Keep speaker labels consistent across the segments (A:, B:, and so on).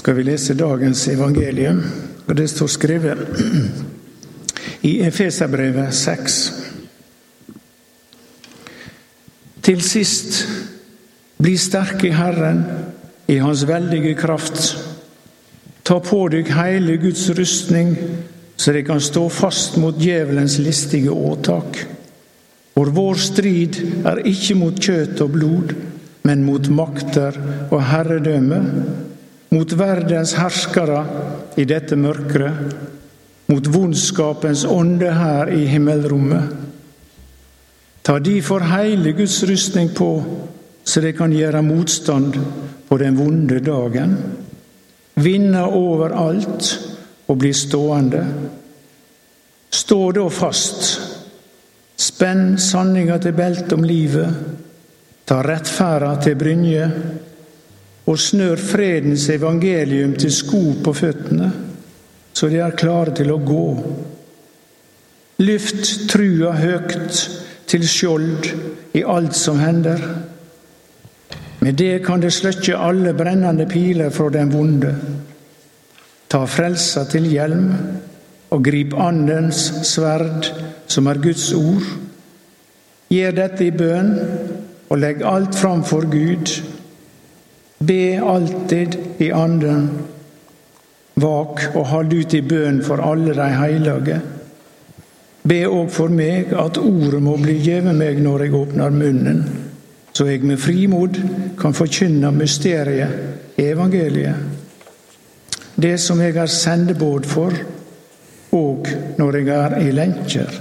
A: skal vi lese dagens evangelium, og det står skrevet i Efeserbrevet 6. Til sist, bli sterke i Herren, i Hans veldige kraft. Ta på dykk hele Guds rustning, så dere kan stå fast mot djevelens listige åtak. For vår strid er ikke mot kjøtt og blod, men mot makter og herredømme, mot verdens herskere i dette mørket, mot vondskapens ånde her i himmelrommet. Ta derfor hele Guds rustning på, så de kan gjøre motstand på den vonde dagen. Vinne over alt og bli stående. Stå da fast. Spenn sanninga til belte om livet. Ta rettferda til brynje. Og snør fredens evangelium til sko på føttene, så de er klare til å gå. Lyft trua høgt til skjold i alt som hender. Med det kan det sløkke alle brennende piler fra den vonde. Ta frelsa til hjelm og grip Andens sverd, som er Guds ord. Gjør dette i bønn og legg alt framfor Gud. Be alltid i Anden. Vak og hold ut i bønn for alle de hellige. Be òg for meg at ordet må bli gjeve meg når jeg åpner munnen, så jeg med frimod kan forkynne mysteriet, evangeliet. Det som jeg er sendebåd for, òg når jeg er i lenker.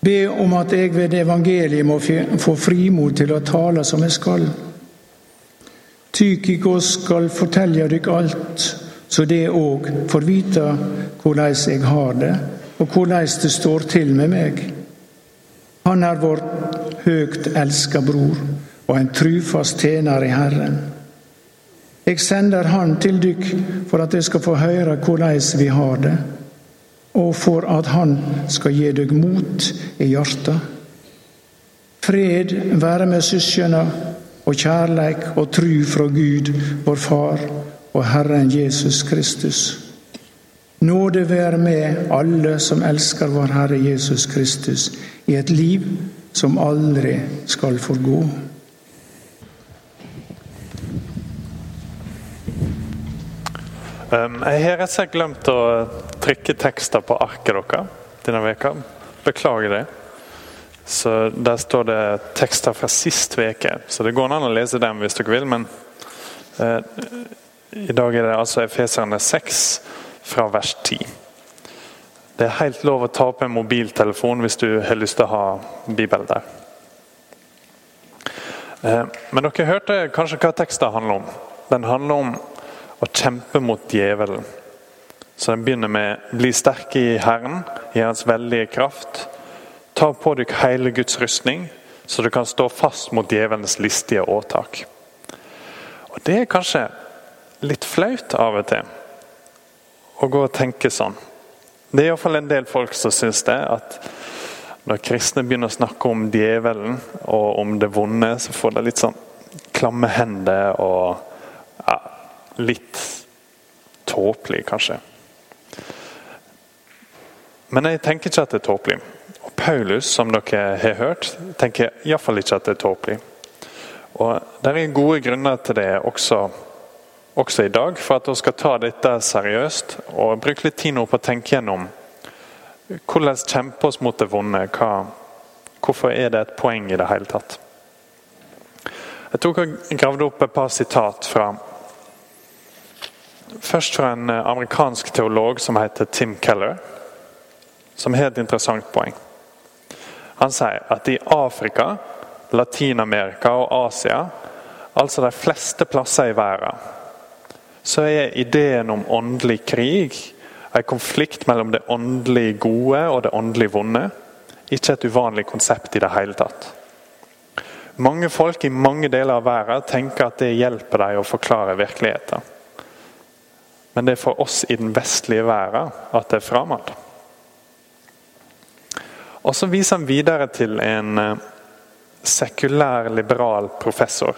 A: Be om at jeg ved evangeliet må få frimod til å tale som jeg skal. Tykikos skal fortelle dykk alt, så det òg får vite korleis jeg har det og hvordan det står til med meg. Han er vår høgt elska bror og en trufast tjener i Herren. Jeg sender Han til dykk for at jeg skal få høre hvordan vi har det, og for at Han skal gi dere mot i hjertet. Fred være med søskena, og kjærleik og tru fra Gud, vår Far, og Herren Jesus Kristus. Nåde være med alle som elsker vår Herre Jesus Kristus, i et liv som aldri skal forgå.
B: Jeg har rett og slett glemt å trykke tekster på arket deres denne veka. Beklager det. Så Der står det tekster fra sist uke, så det går an å lese dem hvis dere vil. Men eh, i dag er det altså Efeserne 6 fra vers 10. Det er helt lov å ta opp en mobiltelefon hvis du har lyst til å ha Bibelen der. Eh, men dere hørte kanskje hva teksten handler om. Den handler om å kjempe mot djevelen. Så den begynner med 'bli sterke i Herren, i Hans veldige kraft'. Ta på dere hele Guds rustning, så du kan stå fast mot djevelens listige åtak. Og Det er kanskje litt flaut av og til å gå og tenke sånn. Det er iallfall en del folk som syns det. At når kristne begynner å snakke om djevelen og om det vonde, så får det litt sånn klamme hender og ja, litt tåpelig, kanskje. Men jeg tenker ikke at det er tåpelig. Paulus, som dere har hørt, tenker iallfall ikke at det er tåpelig. Og Det er gode grunner til det også også i dag, for at vi skal ta dette seriøst og bruke litt tid nå på å tenke gjennom hvordan kjempe oss mot det vonde. Hva, hvorfor er det et poeng i det hele tatt? Jeg tok og gravde opp et par sitat fra Først fra en amerikansk teolog som heter Tim Keller, som har et interessant poeng. Han sier at i Afrika, Latin-Amerika og Asia, altså de fleste plasser i verden, så er ideen om åndelig krig, en konflikt mellom det åndelig gode og det åndelig vonde, ikke et uvanlig konsept i det hele tatt. Mange folk i mange deler av verden tenker at det hjelper dem å forklare virkeligheten. Men det er for oss i den vestlige verden at det er fremmed. Og Så viser han videre til en eh, sekulær liberal professor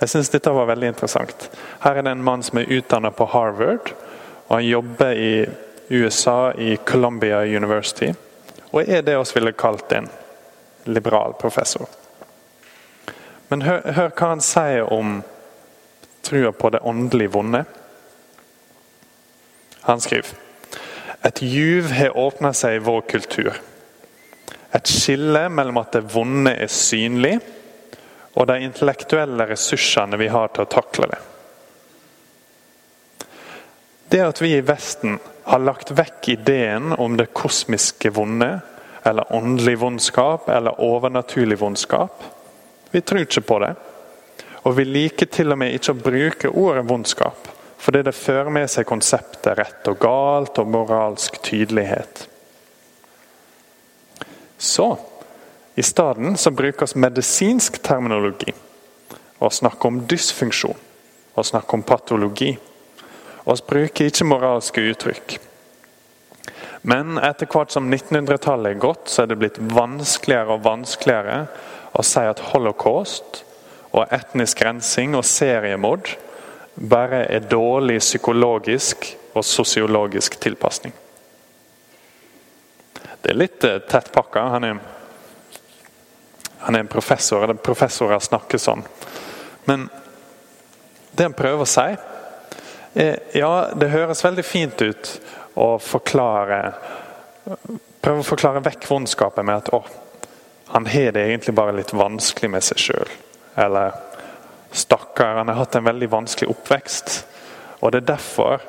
B: Jeg synes dette var veldig interessant. Her er det en mann som er utdannet på Harvard, og han jobber i USA, i Columbia University, og er det oss ville kalt en liberal professor. Men hør, hør hva han sier om trua på det åndelig vonde. Han skriver et juv har åpna seg i vår kultur. Et skille mellom at det vonde er synlig, og de intellektuelle ressursene vi har til å takle det. Det at vi i Vesten har lagt vekk ideen om det kosmiske vonde, eller åndelig vondskap, eller overnaturlig vondskap Vi tror ikke på det. Og vi liker til og med ikke å bruke ordet vondskap, fordi det fører med seg konseptet rett og galt og moralsk tydelighet. Så i stedet så brukes medisinsk terminologi og snakker om dysfunksjon og snakker om patologi. Og vi bruker ikke moralske uttrykk. Men etter hvert som 1900-tallet er gått, så er det blitt vanskeligere og vanskeligere å si at holocaust og etnisk rensing og seriemord bare er dårlig psykologisk og sosiologisk tilpasning. Det er litt tett pakka. Han er, han er en professor, og professorer snakker sånn. Men det han prøver å si, er ja, det høres veldig fint ut å forklare Prøve å forklare vekk vondskapen med at å, han har det egentlig bare litt vanskelig med seg sjøl. Eller stakkar, han har hatt en veldig vanskelig oppvekst. Og det er derfor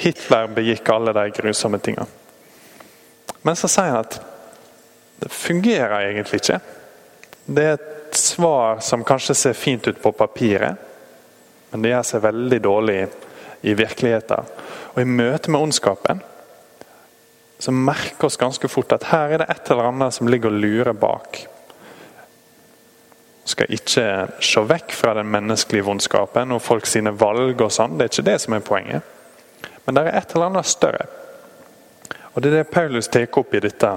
B: Hitler begikk alle de grusomme tingene. Men så sier han at det fungerer egentlig ikke. Det er et svar som kanskje ser fint ut på papiret, men det gjør seg veldig dårlig i virkeligheten. Og i møte med ondskapen så merker oss ganske fort at her er det et eller annet som ligger og lurer bak Vi skal ikke se vekk fra den menneskelige vondskapen og folk sine valg og sånn. Det er ikke det som er poenget. Men det er et eller annet større. Og Det er det Paulus tar opp i dette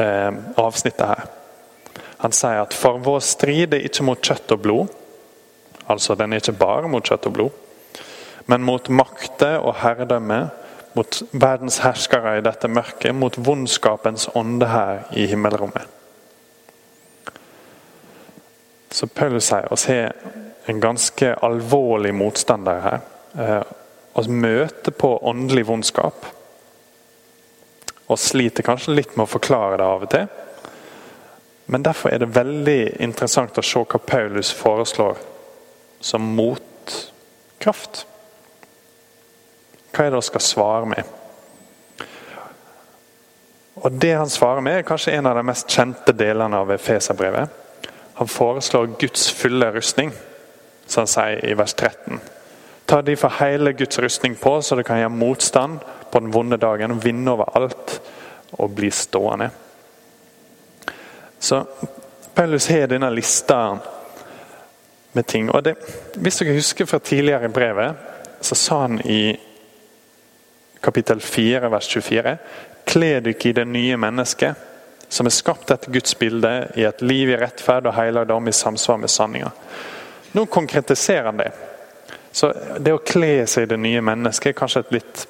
B: eh, avsnittet her. Han sier at for vår strid er ikke mot kjøtt og blod. Altså, den er ikke bare mot kjøtt og blod, men mot makter og herredømme, mot verdens herskere i dette mørket, mot vondskapens ånde her i himmelrommet. Så Paulus sier oss har en ganske alvorlig motstander her. Eh, oss møter på åndelig vondskap. Og sliter kanskje litt med å forklare det av og til. Men derfor er det veldig interessant å se hva Paulus foreslår som motkraft. Hva er det han skal svare med? Og Det han svarer med, er kanskje en av de mest kjente delene av Efeserbrevet. Han foreslår Guds fulle rustning, som han sier i vers 13. Ta de for hele Guds rustning på, så det kan gjøre motstand på den vonde dagen, og vinne over alt og bli stående. Så Paulus har denne lista med ting. og det, Hvis dere husker fra tidligere i brevet, så sa han i kapittel 4, vers 24.: Kle dere i det nye mennesket som er skapt etter Guds bilde, i et liv i rettferd og helligdom i samsvar med sanninga. Nå konkretiserer han det. Så Det å kle seg i det nye mennesket er kanskje et litt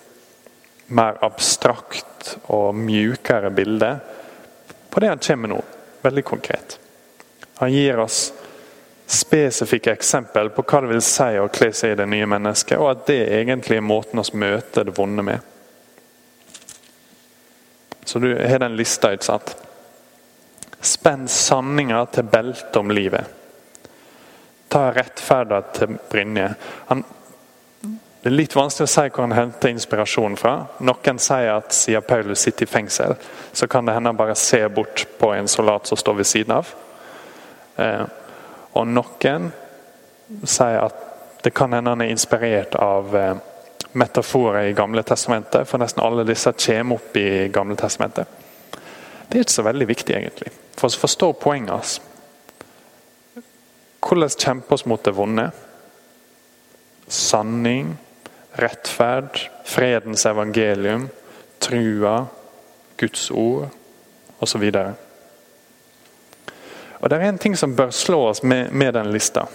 B: mer abstrakt og mjukere bilde på det han kommer nå. Veldig konkret. Han gir oss spesifikke eksempel på hva det vil si å kle seg i det nye mennesket, og at det egentlig er måten vi møter det vonde med. Så du har den lista, ikke sant? Spenn sanninga til beltet om livet. Ta rettferda til Brynje. Han, det er litt vanskelig å si hvor han henter inspirasjon fra. Noen sier at siden Paulus sitter i fengsel, så kan det hende han bare ser bort på en soldat som står ved siden av. Eh, og noen sier at det kan hende han er inspirert av eh, metaforer i Gamle testamentet, for nesten alle disse kommer opp i Gamle testamentet. Det er ikke så veldig viktig, egentlig. For å forstå poenget hans. Hvordan kjempe oss mot det vonde? Sanning, rettferd, fredens evangelium, trua, Guds ord osv. Og Det er en ting som bør slå oss med, med den lista.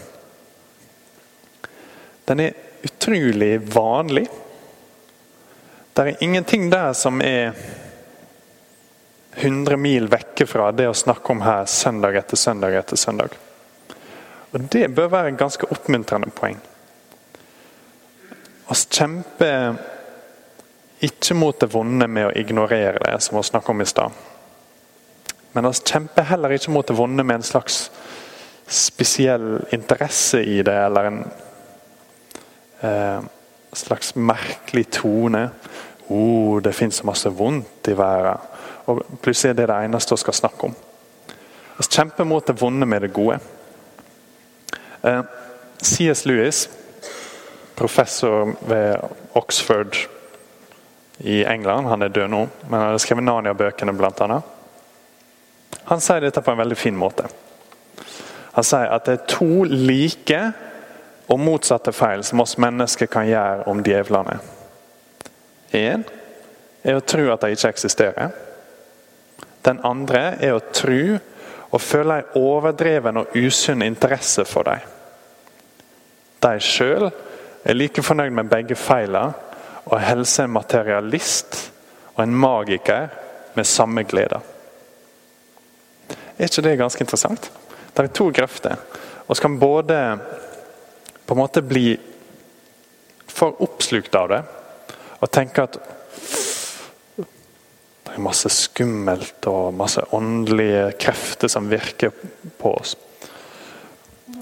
B: den er utrolig vanlig. Det er ingenting der som er 100 mil vekke fra det å snakke om her søndag etter søndag etter søndag. Og Det bør være et ganske oppmuntrende poeng. Vi kjemper ikke mot det vonde med å ignorere det, som vi snakket om i stad. Men vi kjemper heller ikke mot det vonde med en slags spesiell interesse i det, eller en eh, slags merkelig tone. Oh, det fins så masse vondt i verden. Og plutselig er det det eneste vi skal snakke om. Vi kjemper mot det vonde med det gode. Eh, C.S. Lewis, professor ved Oxford i England, han er død nå, men han har skrevet Narnia-bøkene bl.a. Han sier dette på en veldig fin måte. Han sier at det er to like og motsatte feil som oss mennesker kan gjøre om djevlene. Én er å tro at de ikke eksisterer. Den andre er å tro og føle en overdreven og usunn interesse for dem. De sjøl er like fornøyd med begge feilene og hilser en materialist og en magiker med samme glede. Er ikke det ganske interessant? Det er to grøfter. Og kan både på en måte bli for oppslukt av det og tenke at det er masse skummelt og masse åndelige krefter som virker på oss.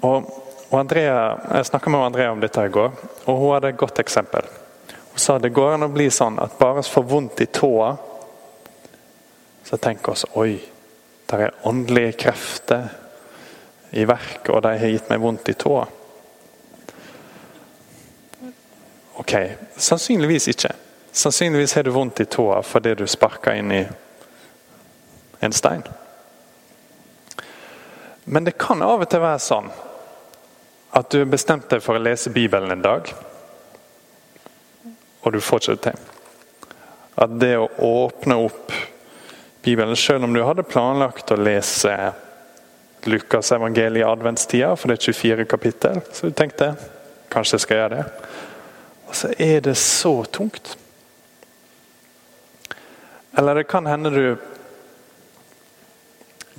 B: Og, og Andrea, Jeg snakka med Andrea om dette i går, og hun hadde et godt eksempel. Hun sa det går an å bli sånn at bare vi får vondt i tåa, så tenker vi oi, der er åndelige krefter i verk, og de har gitt meg vondt i tåa. Ok, sannsynligvis ikke. Sannsynligvis har du vondt i tåa fordi du sparka inn i en stein. Men det kan av og til være sånn at du bestemte deg for å lese Bibelen en dag, og du ikke det til. At det å åpne opp Bibelen, selv om du hadde planlagt å lese Lukas evangeliet i adventstida, for det er 24 kapittel, så du tenkte kanskje jeg skal gjøre det. Og så er det så tungt. Eller det kan hende du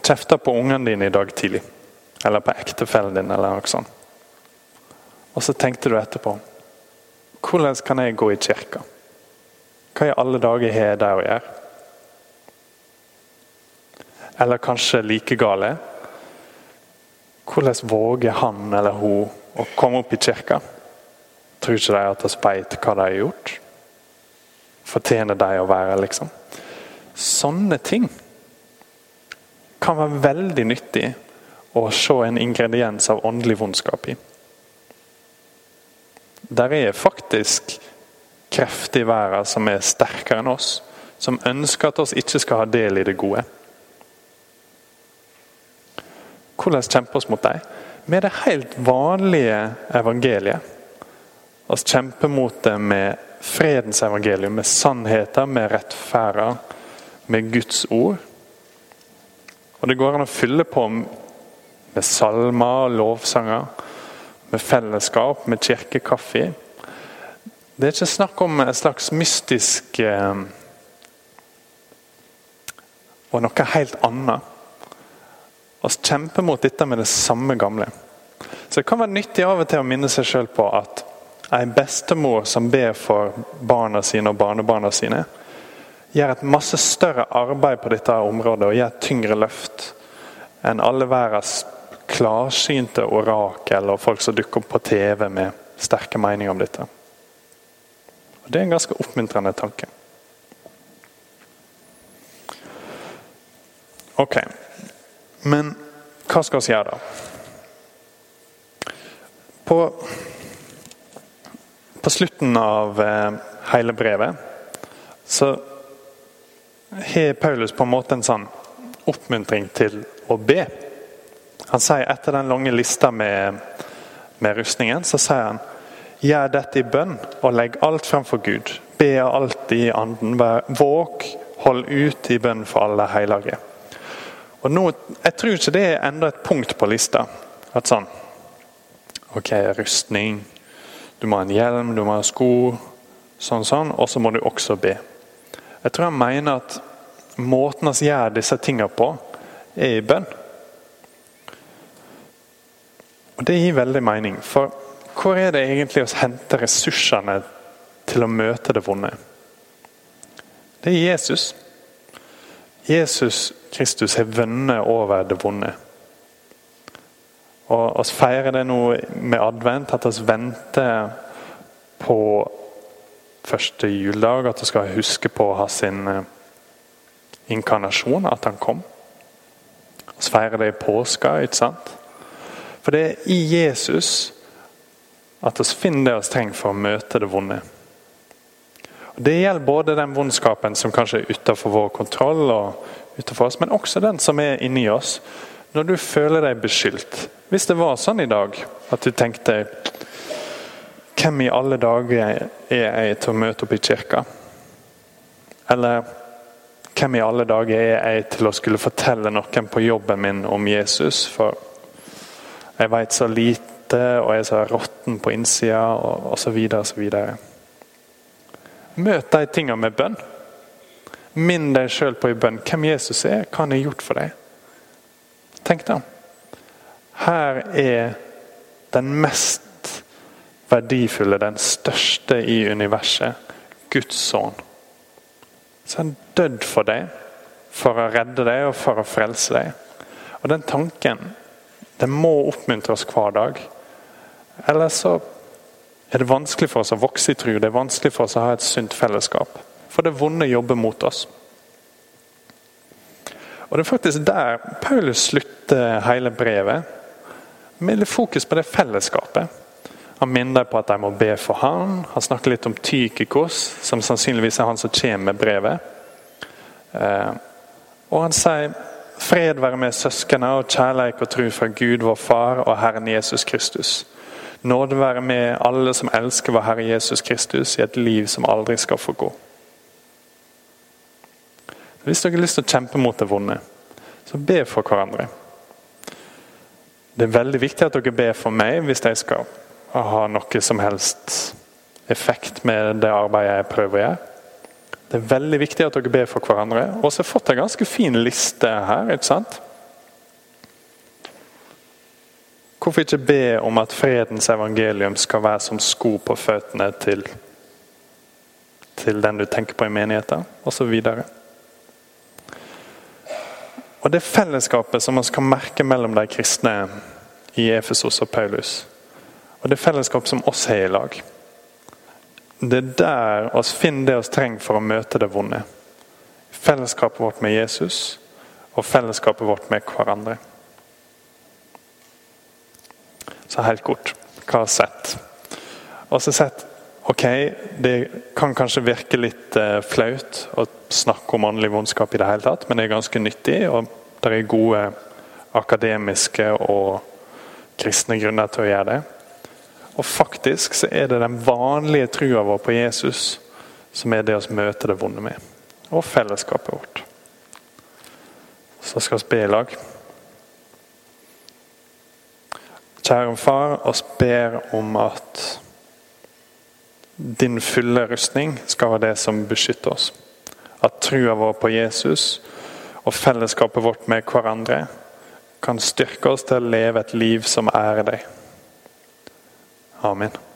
B: kjefter på ungene dine i dag tidlig. Eller på ektefellen din, eller noe sånt. Og så tenkte du etterpå Hvordan kan jeg gå i kirka? Hva i alle dager har jeg der å gjøre? Eller kanskje like gale. Hvordan våger han eller hun å komme opp i kirka? Tror ikke de at vi vet hva de har gjort? Fortjener de å være, liksom? Sånne ting kan være veldig nyttig å se en ingrediens av åndelig vondskap i. Der er faktisk krefter i verden som er sterkere enn oss, som ønsker at oss ikke skal ha del i det gode. Hvordan kjempe oss mot dem? Med det helt vanlige evangeliet. Vi kjemper mot det med fredens evangelium, med sannheter, med rettferder, med Guds ord. Og Det går an å fylle på med salmer og lovsanger, med fellesskap, med kirkekaffe. Det er ikke snakk om et slags mystisk eh, og noe helt annet. Vi kjemper mot dette med det samme gamle. Så Det kan være nyttig av og til å minne seg sjøl på at en bestemor som ber for barna sine og barnebarna sine, gjør et masse større arbeid på dette området og gjør et tyngre løft enn alle verdens klarsynte orakel og folk som dukker opp på TV med sterke meninger om dette. Og Det er en ganske oppmuntrende tanke. Ok, men hva skal vi gjøre, da? På, på slutten av eh, hele brevet så har Paulus på en måte en sånn oppmuntring til å be. Han sier Etter den lange lista med, med rustningen, så sier han Gjør dette i bønn og legg alt framfor Gud. Be alltid i anden. våk, hold ut i bønn for alle hellige. Og nå, Jeg tror ikke det er enda et punkt på lista. At sånn Ok, rustning. Du må ha en hjelm, du må ha sko, sånn sånn, og så må du også be. Jeg tror han mener at måten vi gjør disse tingene på, er i bønn. Det gir veldig mening. For hvor er det egentlig å hente ressursene til å møte det vonde? Det er Jesus. Jesus Kristus har vunnet over det vonde. Og oss feirer det nå med advent, at vi venter på første juledag. At vi skal huske på å ha sin inkarnasjon, at han kom. Vi feirer det i påska, ikke sant? For det er i Jesus at vi finner det vi trenger for å møte det vonde. Det gjelder både den vondskapen som kanskje er utenfor vår kontroll, og utenfor oss, men også den som er inni oss. Når du føler deg beskyldt. Hvis det var sånn i dag at du tenkte Hvem i alle dager er jeg til å møte opp i kirka? Eller hvem i alle dager er jeg til å skulle fortelle noen på jobben min om Jesus? For jeg veit så lite, og jeg er så råtten på innsida, og osv. osv. Møt de tinga med bønn. Minn deg sjøl på i bønn hvem Jesus er, hva han har gjort for deg. Tenk da. Her er den mest verdifulle, den største i universet, Guds sønn. Så han dødd for deg, for å redde deg og for å frelse deg. Og Den tanken den må oppmuntre oss hver dag. Ellers så er det vanskelig for oss å vokse i tro. Det er vanskelig for oss å ha et sunt fellesskap. For det vonde jobber mot oss. Og Det er faktisk der Paulus slutter hele brevet. Med litt fokus på det fellesskapet. Han minner på at de må be for ham. Han snakker litt om Tykikos, som sannsynligvis er han som kommer med brevet. Eh, og han sier fred være med søskene og kjærleik og tro fra Gud, vår Far og Herren Jesus Kristus. Nåde være med alle som elsker vår Herre Jesus Kristus i et liv som aldri skal få gå. Hvis dere har lyst til å kjempe mot det vonde, så be for hverandre. Det er veldig viktig at dere ber for meg hvis jeg skal ha noe som helst effekt med det arbeidet jeg prøver å gjøre. Det er veldig viktig at dere ber for hverandre. Og så har jeg fått en ganske fin liste her. ikke sant? Hvorfor ikke be om at fredens evangelium skal være som sko på føttene til, til den du tenker på i menigheten, osv. Og, det fellesskapet som man skal merke mellom de kristne i Efesos og Paulus, og det fellesskapet som oss har i lag Det er der oss finner det vi trenger for å møte det vonde. Fellesskapet vårt med Jesus og fellesskapet vårt med hverandre. Så helt kort, hva har sett? Og så sett ok, det kan kanskje virke litt eh, flaut å snakke om åndelig vondskap i det hele tatt, men det er ganske nyttig. Og det er gode akademiske og kristne grunner til å gjøre det. Og faktisk så er det den vanlige trua vår på Jesus som er det å møte det vonde med. Og fellesskapet vårt. Så skal vi be i lag. Kjære far, oss ber om at din fulle rustning skal være det som beskytter oss. At trua vår på Jesus og fellesskapet vårt med hverandre kan styrke oss til å leve et liv som ærer deg. Amen.